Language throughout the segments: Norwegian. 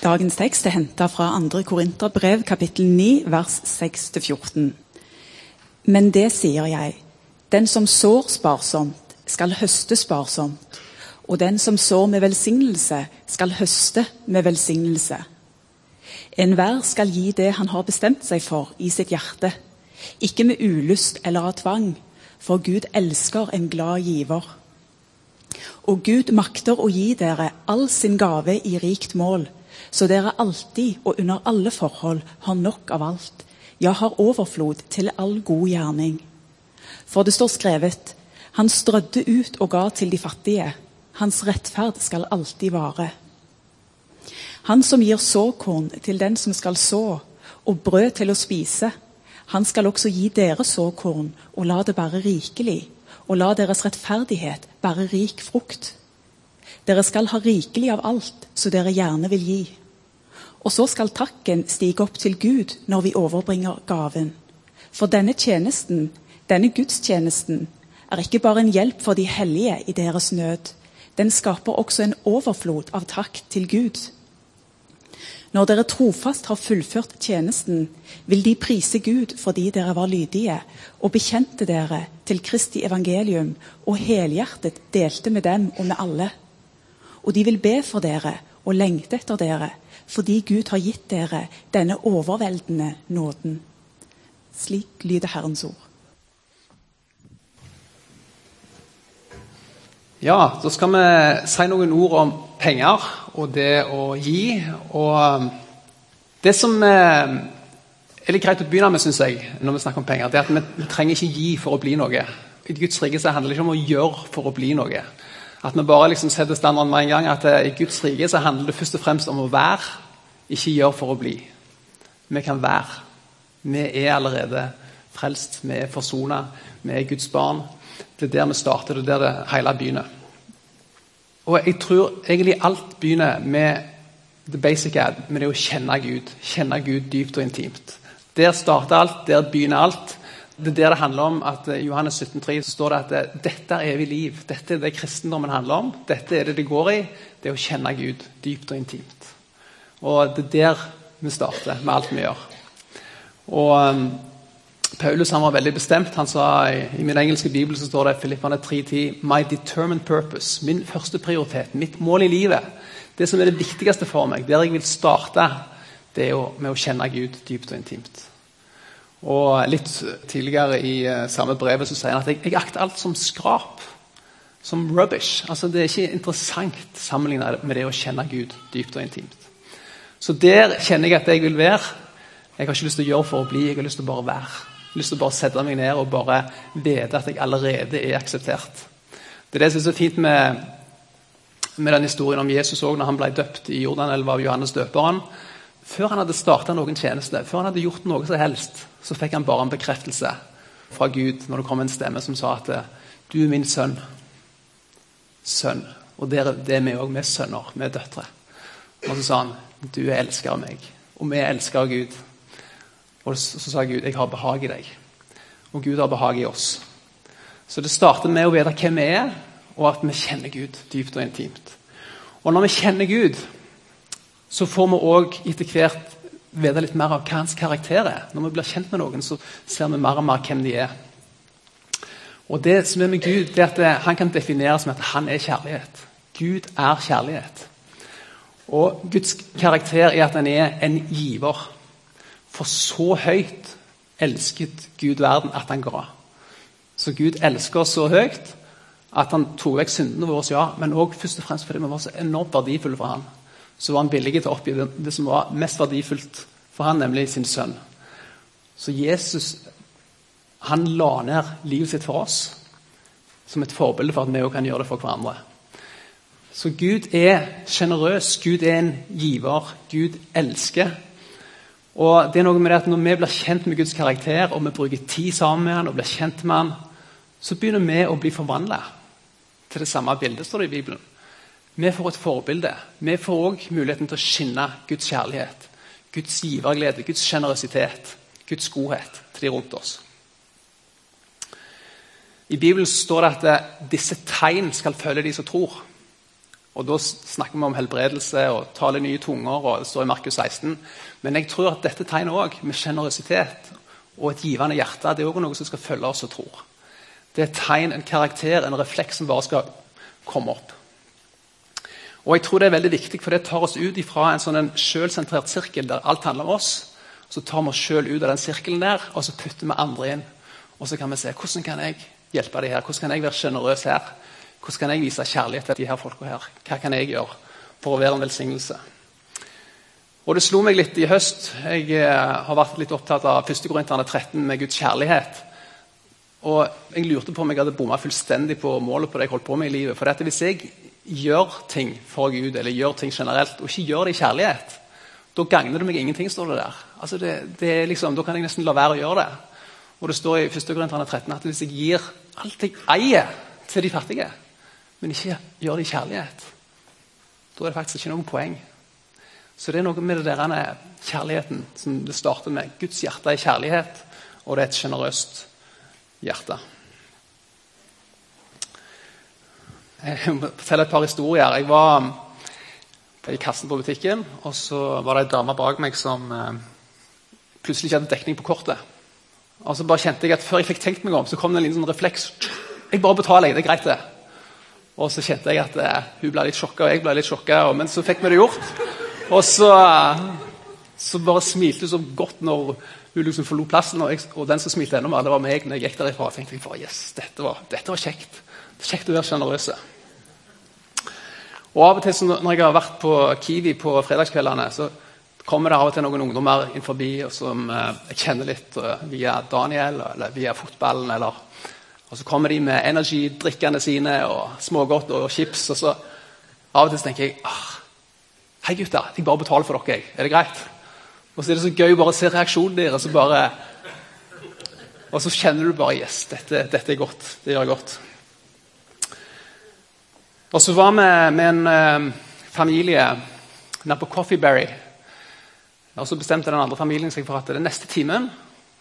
Dagens tekst er henta fra 2. Korinterbrev, kapittel 9, vers 6-14. Men det sier jeg, den som sår sparsomt, skal høste sparsomt. Og den som sår med velsignelse, skal høste med velsignelse. Enhver skal gi det han har bestemt seg for i sitt hjerte, ikke med ulyst eller av tvang, for Gud elsker en glad giver. Og Gud makter å gi dere all sin gave i rikt mål, så dere alltid og under alle forhold har nok av alt, ja, har overflod til all god gjerning. For det står skrevet:" Han strødde ut og ga til de fattige. Hans rettferd skal alltid vare. Han som gir såkorn til den som skal så, og brød til å spise, han skal også gi dere såkorn og la det bære rikelig, og la deres rettferdighet bære rik frukt. Dere skal ha rikelig av alt, så dere gjerne vil gi. Og så skal takken stige opp til Gud når vi overbringer gaven. For denne tjenesten, denne gudstjenesten, er ikke bare en hjelp for de hellige i deres nød. Den skaper også en overflod av takk til Gud. Når dere trofast har fullført tjenesten, vil de prise Gud fordi dere var lydige og bekjente dere til Kristi evangelium og helhjertet delte med dem og med alle. Og de vil be for dere og lengte etter dere fordi Gud har gitt dere denne overveldende nåden. Slik lyder Herrens ord. Ja, da skal vi si noen ord om penger og det å gi. Og um, det som eh, er litt greit å begynne med, syns jeg, når vi snakker om penger, det er at vi, trenger ikke gi for å bli noe. I Guds rike handler det ikke om å gjøre for å bli noe. At vi bare liksom setter standarden med en gang. At eh, i Guds rike så handler det først og fremst om å være, ikke gjøre for å bli. Vi kan være. Vi er allerede frelst, vi er forsona, vi er Guds barn. Det er der vi starter, det er der det hele begynner. Og jeg tror egentlig alt begynner med the basic ad, med det å kjenne Gud. Kjenne Gud dypt og intimt. Der starter alt, der begynner alt. Det er der det handler om at I Johannes 17,3 står det at dette er evig liv. Dette er det kristendommen handler om. Dette er det det går i. Det er å kjenne Gud dypt og intimt. Og det er der vi starter med alt vi gjør. Og um, Paulus han var veldig bestemt. Han sa I, min engelske bibel så står det Filippane 3.10 My determined purpose. Min første prioritet, mitt mål i livet. Det som er det viktigste for meg, der jeg vil starte, det er jo med å kjenne Gud dypt og intimt. Og Litt tidligere i uh, samme brevet så sier han at jeg, jeg akter alt som skrap. Som rubbish. Altså Det er ikke interessant sammenlignet med det å kjenne Gud dypt og intimt. Så der kjenner jeg at jeg vil være. Jeg har ikke lyst til å gjøre for å bli, jeg har lyst til å bare være. Jeg har lyst til å bare sette meg ned og bare vite at jeg allerede er akseptert. Det er det som er fint med, med den historien om Jesus òg, når han ble døpt i Jordanelva av Johannes døperen. Før han hadde starta noen tjeneste, før han hadde gjort noe som helst, så fikk han bare en bekreftelse fra Gud når det kom en stemme som sa at du er min sønn. Sønn. Og det er, vi òg. Vi er sønner. Vi er døtre. Og så sa han du er elsker av meg. Og vi elsker Gud. Og så sa Gud, 'Jeg har behag i deg'. Og Gud har behag i oss. Så det starter med å vite hvem vi er, og at vi kjenner Gud dypt og intimt. Og når vi kjenner Gud, så får vi òg etter hvert vite litt mer av hva hans karakter er. Når vi blir kjent med noen, så ser vi mer og mer hvem de er. Og det som er med Gud, det er at han kan defineres som at han er kjærlighet. Gud er kjærlighet. Og Guds karakter er at han er en giver. For så høyt elsket Gud verden at han ga. Så Gud elsker oss så høyt at han tok vekk syndene våre, ja, men òg først og fremst fordi vi var så enormt verdifulle for ham. Så var han villig til å oppgi det, som var mest verdifullt for han, nemlig sin sønn. Så Jesus han la ned livet sitt for oss som et forbilde for at vi òg kan gjøre det for hverandre. Så Gud er sjenerøs, Gud er en giver, Gud elsker. Og det er noe med det at Når vi blir kjent med Guds karakter og vi bruker tid sammen med han, og blir kjent med han, så begynner vi å bli forvandla til det samme bildet, står det i Bibelen. Vi får et forbilde. Vi får òg muligheten til å skinne Guds kjærlighet, Guds giverglede, Guds sjenerøsitet, Guds godhet til de rundt oss. I Bibelen står det at disse tegn skal følge de som tror. Og Da snakker vi om helbredelse og tale nye tunger. og det står i Markus 16. Men jeg tror at dette tegnet også, med sjenerøsitet og et givende hjerte, det er også noe som skal følge oss og tror. Det er et tegn, en karakter, en refleks som bare skal komme opp. Og jeg tror Det er veldig viktig, for det tar oss ut fra en sånn selvsentrert sirkel der alt handler om oss. Så tar vi oss sjøl ut av den sirkelen der, og så putter vi andre inn. Og så kan vi se hvordan kan jeg hjelpe de her, hvordan kan jeg være sjenerøs her. Hvordan kan jeg vise kjærlighet til de her folka her? Hva kan jeg gjøre for å være en velsignelse? Og Det slo meg litt i høst. Jeg eh, har vært litt opptatt av 1. Korinterne 13 med Guds kjærlighet. Og Jeg lurte på om jeg hadde bomma fullstendig på målet på det jeg holdt på med i livet. For dette, Hvis jeg gjør ting for Gud, eller gjør ting generelt, og ikke gjør det i kjærlighet, da gagner det meg ingenting, står det der. Altså det, det liksom, da kan jeg nesten la være å gjøre det. Og Det står i 1. Korinterne 13 at hvis jeg gir alt jeg eier, til de fattige, men ikke gjør det i kjærlighet, da er det faktisk ikke noe poeng. Så det er noe med det der kjærligheten som det starter med. Guds hjerte er kjærlighet, og det er et sjenerøst hjerte. Jeg må fortelle et par historier. Jeg var i kassen på butikken, og så var det ei dame bak meg som eh, plutselig ikke hadde dekning på kortet. Og så bare kjente jeg at Før jeg fikk tenkt meg om, så kom det en liten sånn refleks. Jeg bare betaler, jeg. Det er greit, det. Og så kjente jeg at eh, hun ble litt sjokka, og jeg ble litt sjokka. Men så fikk vi det gjort. Og så, så bare smilte hun så godt når hun liksom forlot plassen. Og, jeg, og, den som smilte enda mer, det var meg når jeg gikk derifra. Tenkte jeg yes, dette var, dette var kjekt. Det var kjekt å være sjenerøs. Og av og til når jeg har vært på Kiwi på fredagskveldene, så kommer det av og til noen ungdommer inn forbi som eh, jeg kjenner litt uh, via Daniel eller via fotballen. eller og Så kommer de med energidrikkene sine og smågodt og chips. og så Av og til så tenker jeg ah, Hei, gutter. Jeg bare betaler for dere. Er det greit? Og så er det så gøy bare å se reaksjonen deres. Og, bare, og så kjenner du bare Yes, dette, dette er godt. Det gjør jeg godt. Og så var vi med en eh, familie nede på Coffeeberry. Og så bestemte den andre familien seg for at den neste timen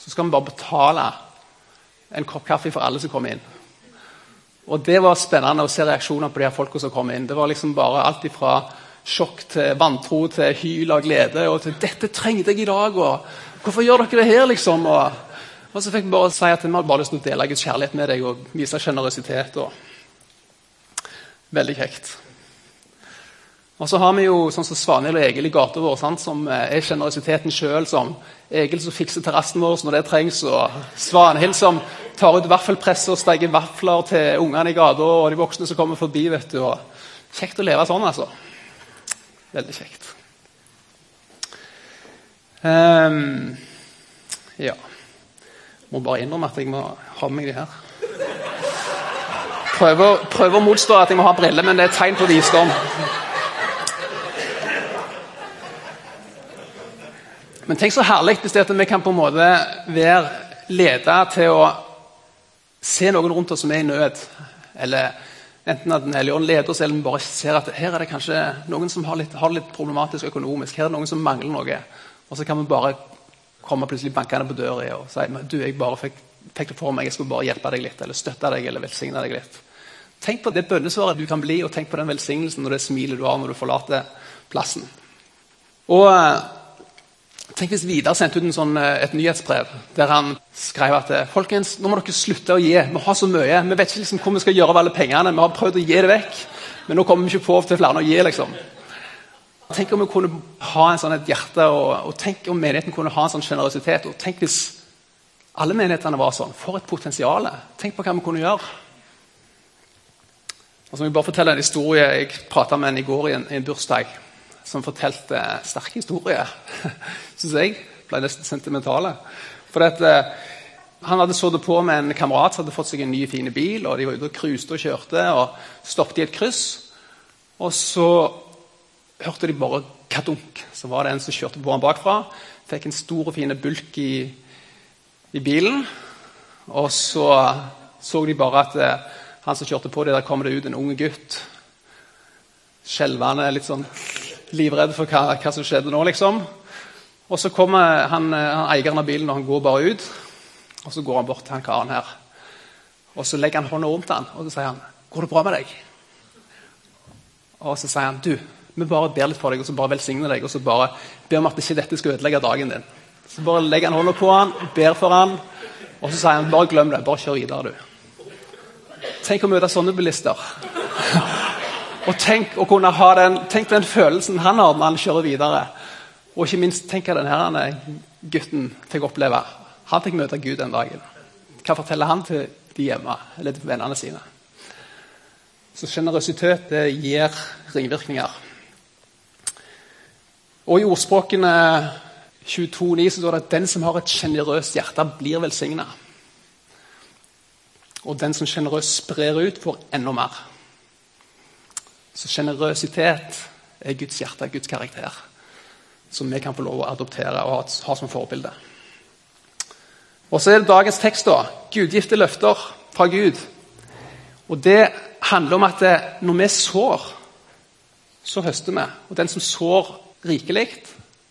så skal vi bare betale en kopp kaffe for alle som kommer inn. Og Det var spennende å se reaksjoner på de her folka som kom inn. Det var liksom bare alt ifra sjokk til vantro til hyl av glede og til 'Dette trengte jeg i dag', og 'Hvorfor gjør dere det her', liksom? Og, og så fikk vi bare si at vi hadde bare lyst til å dele Guds kjærlighet med deg og vise sjenerøsitet. Veldig kjekt. Og så har vi jo sånn som Svanhild og Egil i gata vår, sant, som eh, er sjenerøsiteten sjøl. Som Egil som fikser terrassen vår når det trengs, og Svanhild som tar ut vaffelpresset og steker vafler til ungene i gata og de voksne som kommer forbi. vet du. Og kjekt å leve sånn, altså. Veldig kjekt. Um, ja Må bare innrømme at jeg må ha med meg de her. Prøver, prøver å motstå at jeg må ha briller, men det er et tegn på visdom. Men tenk så herlig hvis det at vi kan på en måte være leder til å se noen rundt oss som er i nød. Eller enten at Den hellige leder oss, eller vi bare ser at her er det kanskje noen som har litt, har litt problematisk økonomisk. Her er det noen som mangler noe. Og så kan vi bare komme plutselig bankende på døra og si du, jeg bare fikk, fikk det for meg, jeg skulle bare hjelpe deg litt, eller støtte deg eller velsigne deg litt. Tenk på det bønnesvaret du kan bli, og tenk på den velsignelsen og det smilet du har når du forlater plassen. Og Tenk hvis Vidar sendte ut sånn, eh, et nyhetsbrev der han skrev at eh, folkens, nå må dere slutte å gi. Vi har så mye. Vi vet ikke liksom, hvor vi skal gjøre av alle pengene. Vi har prøvd å gi det vekk, men nå kommer vi ikke på til flere å gi. liksom. Tenk om vi kunne ha en sånn et hjerte, og, og, tenk om menigheten kunne ha en sånn sjenerøsitet. og Tenk hvis alle menighetene var sånn. For et potensial. Tenk på hva vi kunne gjøre. Og så må jeg bare fortelle en historie. Jeg prata med en i går i en, i en bursdag som fortalte sterke historier. Syns jeg. Ble nesten sentimentale. For at, eh, han hadde sittet på med en kamerat som hadde fått seg en ny, fin bil. og De var ute og cruiste og kjørte og stoppet i et kryss. Og så hørte de bare kadunk. Så var det en som kjørte på han bakfra. Fikk en stor og fin bulk i, i bilen. Og så så de bare at eh, han som kjørte på dem, der kommer det ut en ung gutt. Skjelvende, litt sånn livredd for hva, hva, som skjedde nå, liksom. Og så kommer han, han, eieren av bilen og han går bare ut. Og så går han bort til han karen her. Og så legger han hånda rundt han, og så sier han 'Går det bra med deg?' Og så sier han du, vi bare ber litt for deg og så bare velsigner deg og så bare ber vi at ikke dette skal ødelegge dagen din. Så bare legger han hånda på han, ber for han, og så sier han bare glem det. Bare kjør videre, du. Tenk å møte sånne bilister. og tenk å kunne ha den, tenk den følelsen han har når han kjører videre. Og ikke minst tenk hva denne gutten fikk oppleve. Han fikk møte Gud den dagen. Hva forteller han til de hjemme, eller til vennene sine? Så sjenerøsitet gir ringvirkninger. Og i ordspråkene 22,9 så står det at den som har et sjenerøst hjerte, blir velsigna. Og den som sjenerøst sprer ut, får enda mer. Så sjenerøsitet er Guds hjerte, Guds karakter, som vi kan få lov å adoptere og ha som forbilde. Og så er det dagens tekst, da. Gudgifte løfter fra Gud. Og Det handler om at når vi sår, så høster vi. Og den som sår rikelig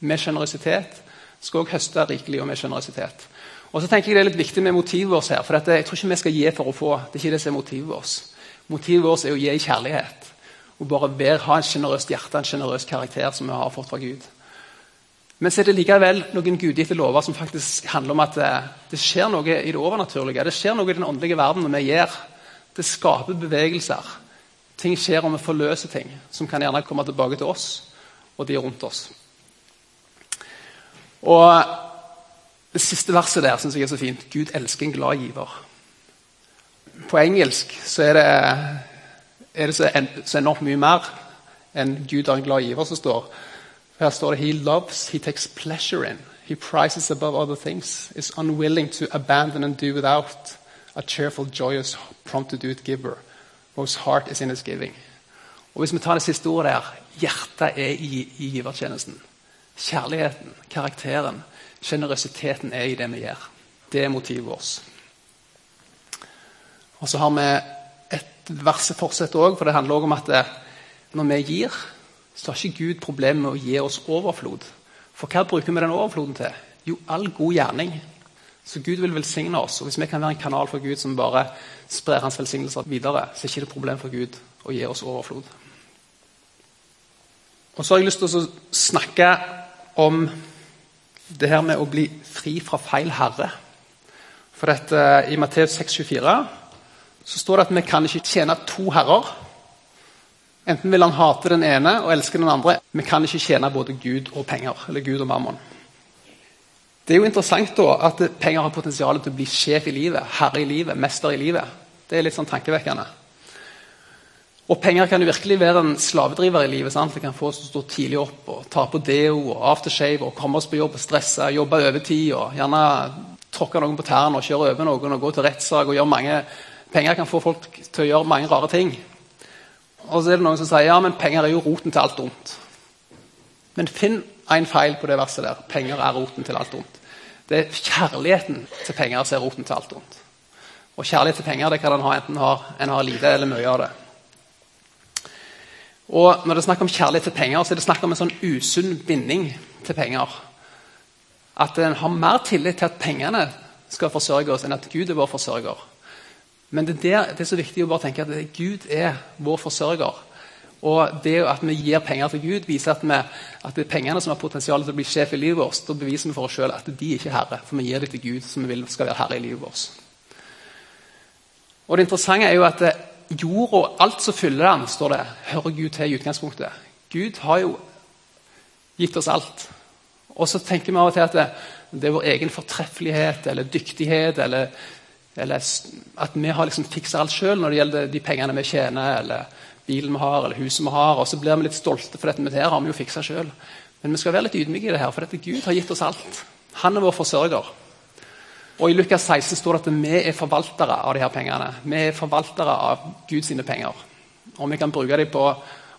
med sjenerøsitet, skal også høste rikelig og med sjenerøsitet. Og så tenker jeg Det er litt viktig med motivet vårt her. for Jeg tror ikke vi skal gi for å få. Det er ikke det som er motivet vårt. Motivet vårt er å gi i kjærlighet. Og bare ber, ha en sjenerøst hjerte, en sjenerøs karakter som vi har fått fra Gud. Men så er det likevel noen gudgitte lover som faktisk handler om at det, det, skjer noe i det overnaturlige. Det skjer noe i den åndelige verden når vi gjør. Det skaper bevegelser. Ting skjer om vi forløser ting som kan gjerne komme tilbake til oss og de rundt oss. Og Det siste verset der synes jeg er så fint. Gud elsker en glad giver. På engelsk så er det, er det så, en, så enormt mye mer enn Gud er en glad giver som står. Her står det He loves, he takes pleasure in. He prices above other things. Is unwilling to abandon and do without. A cheerful, joyous, prompt to giver. Whose heart is in his giving. Og Hvis vi tar det siste ordet der hjertet er i, i givertjenesten. Kjærligheten, karakteren, sjenerøsiteten er i det vi gjør. Det er motivet vårt. Og så har vi et versefortsett òg, for det handler også om at når vi gir, så har ikke Gud problemer med å gi oss overflod. For hva bruker vi den overfloden til? Jo, all god gjerning. Så Gud vil velsigne oss. Og hvis vi kan være en kanal for Gud som bare sprer hans velsignelser videre, så er det ikke det problem for Gud å gi oss overflod. Og så har jeg lyst til å snakke om det her med å bli fri fra feil herre. For dette, I Matteus 6,24 så står det at vi kan ikke tjene to herrer. Enten vil han hate den ene og elske den andre. Vi kan ikke tjene både Gud og penger. eller Gud og mammon. Det er jo interessant da at penger har potensial til å bli sjef i livet, herre i livet, mester i livet. Det er litt sånn tankevekkende. Og penger kan jo virkelig være en slavedriver i livet. sant? Det kan få oss til å stå tidlig opp og ta på deo og aftershave og komme oss på jobb og stresse, jobbe overtid og gjerne tråkke noen på tærne og kjøre over noen og gå til rettssak og gjøre mange Penger kan få folk til å gjøre mange rare ting. Og så er det noen som sier ja, men penger er jo roten til alt ondt. Men finn en feil på det verset der. Penger er roten til alt ondt. Det er kjærligheten til penger som er roten til alt ondt. Og kjærlighet til penger det kan en ha enten en har lite eller mye av det. Og Når det er snakk om kjærlighet til penger, så er det snakk om en sånn usunn binding til penger. At en har mer tillit til at pengene skal forsørge oss, enn at Gud er vår forsørger. Men det, der, det er så viktig å bare tenke at Gud er vår forsørger. Og det at vi gir penger til Gud, viser at, vi, at det er pengene som har potensial til å bli sjef i livet vårt. Da beviser vi for oss sjøl at de ikke er herre, for vi gir det til Gud, som vi vil skal være herre i livet vårt. Og Det interessante er jo at jorda og alt som fyller den, står det, hører Gud til i utgangspunktet. Gud har jo gitt oss alt. Og så tenker vi av og til at det, det er vår egen fortreffelighet eller dyktighet eller, eller at vi har liksom fiksa alt sjøl når det gjelder de pengene vi tjener, eller bilen vi har, eller huset vi har. Og så blir vi litt stolte, for dette med her har vi jo fiksa sjøl. Men vi skal være litt ydmyke i det her, for dette Gud har gitt oss alt. Han er vår forsørger. Og I Lukas 16 står det at vi er forvaltere av de her pengene. Vi er forvaltere av Guds penger. Og Vi kan bruke dem på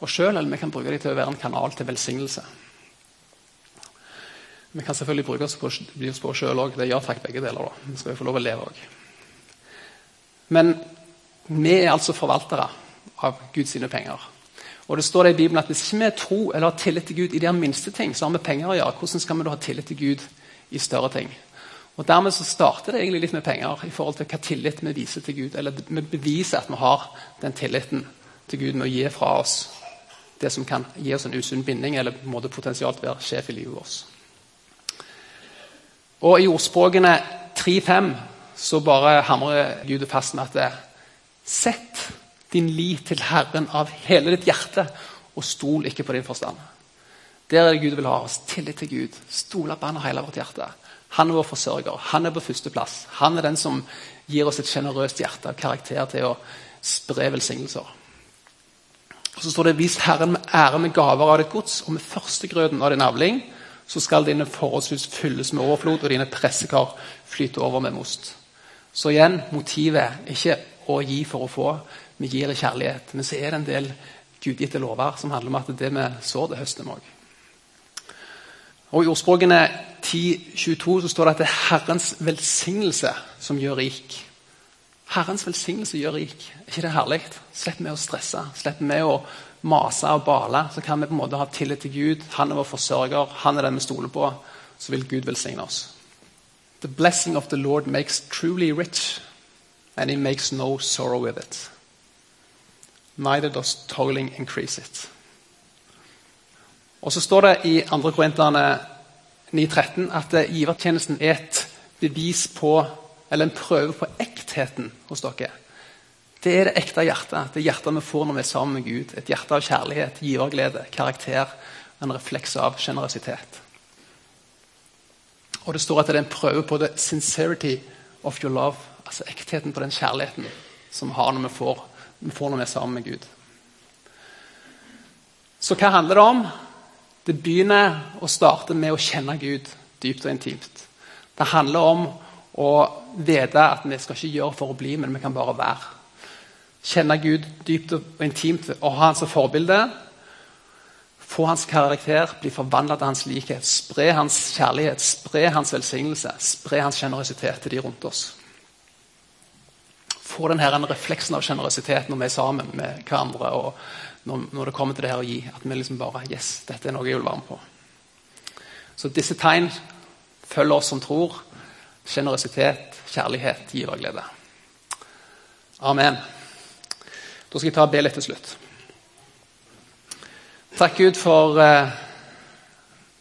oss sjøl, eller vi kan bruke dem til å være en kanal til velsignelse. Vi kan selvfølgelig bruke oss på, bli oss på oss sjøl òg. Det gjør takk, begge deler. da. Vi skal jo få lov å leve òg. Men vi er altså forvaltere av Guds penger. Og det står det i Bibelen at Hvis ikke vi tror eller har tillit til Gud i de minste ting, så har vi penger å gjøre. Hvordan skal vi da ha tillit til Gud i større ting? Og Dermed så starter det egentlig litt med penger i forhold til hva tillit vi viser til Gud. Eller vi beviser at vi har den tilliten til Gud med å gi fra oss det som kan gi oss en usunn binding eller på en måte potensielt være sjef i livet vårt. Og I ordspråkene 3-5 så bare hamrer Gud fast med at det, Sett din lit til Herren av hele ditt hjerte, og stol ikke på din forstand. Der er det Gud vil ha oss. Tillit til Gud. Stole på Han av hele vårt hjerte. Han er vår forsørger. Han er på førsteplass. Han er den som gir oss et sjenerøst hjerte av karakter til å spre velsignelser. Og Så står det 'Vis Herren med ære med gaver av ditt gods', og med førstegrøten av din avling, så skal dine forholdshus fylles med overflod, og dine pressekar flyte over med most. Så igjen, motivet er ikke å gi for å få, vi gir i kjærlighet. Men så er det en del gudgitte lover som handler om at det vi sår, det høster vi òg. Og I ordspråkene 10.22 så står det at det er Herrens velsignelse som gjør rik. Herrens velsignelse gjør rik. Er ikke det herlig? Slipp vi å stresse, Slipp vi å mase og bale. Så kan vi på en måte ha tillit til Gud. Han er vår forsørger, han er den vi stoler på. Så vil Gud velsigne oss. The blessing of the Lord makes truly rich, and he makes no sorrow with it. Neither does toiling increase it. Og så står det i 2. Korinterne 9,13 at givertjenesten er et bevis på eller en prøve på ektheten hos dere. Det er det ekte hjertet. Det hjertet vi får når vi er sammen med Gud. Et hjerte av kjærlighet, giverglede, karakter. En refleks av sjenerøsitet. Og det står at det er en prøve på the sincerity of your love. Altså ektheten på den kjærligheten som vi har når vi får, vi får når vi er sammen med Gud. Så hva handler det om? Det begynner å starte med å kjenne Gud dypt og intimt. Det handler om å vite at vi skal ikke gjøre for å bli, men vi kan bare være. Kjenne Gud dypt og intimt og ha Han som forbilde. Få hans karakter, bli forvandla til hans likhet. Spre hans kjærlighet, spre hans velsignelse, spre hans sjenerøsitet til de rundt oss. Få denne refleksen av sjenerøsitet når vi er sammen med hverandre. og når, når, det kommer til det her å gi. At vi liksom bare Yes, dette er noe jeg vil være med på. Så disse tegn følger oss som tror. Sjenerøsitet, kjærlighet, giverglede. Amen. Da skal jeg ta og be litt til slutt. Takk, Gud, for uh,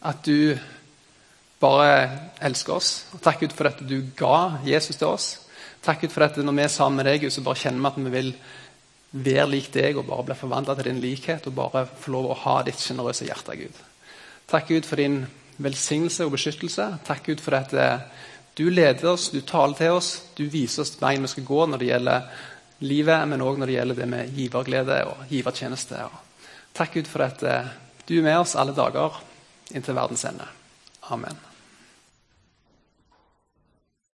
at du bare elsker oss. Og takk, Gud, for at du ga Jesus til oss. Takk, Gud, for at når vi er sammen med deg, Gud, så bare kjenner vi at vi vil være lik deg og bare bli forvandla til din likhet og bare få lov å ha ditt sjenerøse hjerte, Gud. Takk, Gud, for din velsignelse og beskyttelse. Takk, Gud, for at uh, du leder oss, du taler til oss, du viser oss veien vi skal gå når det gjelder livet, men òg når det gjelder det med giverglede og givertjeneste. Takk Gud for at eh, du er med oss alle dager inntil verdens ende. Amen.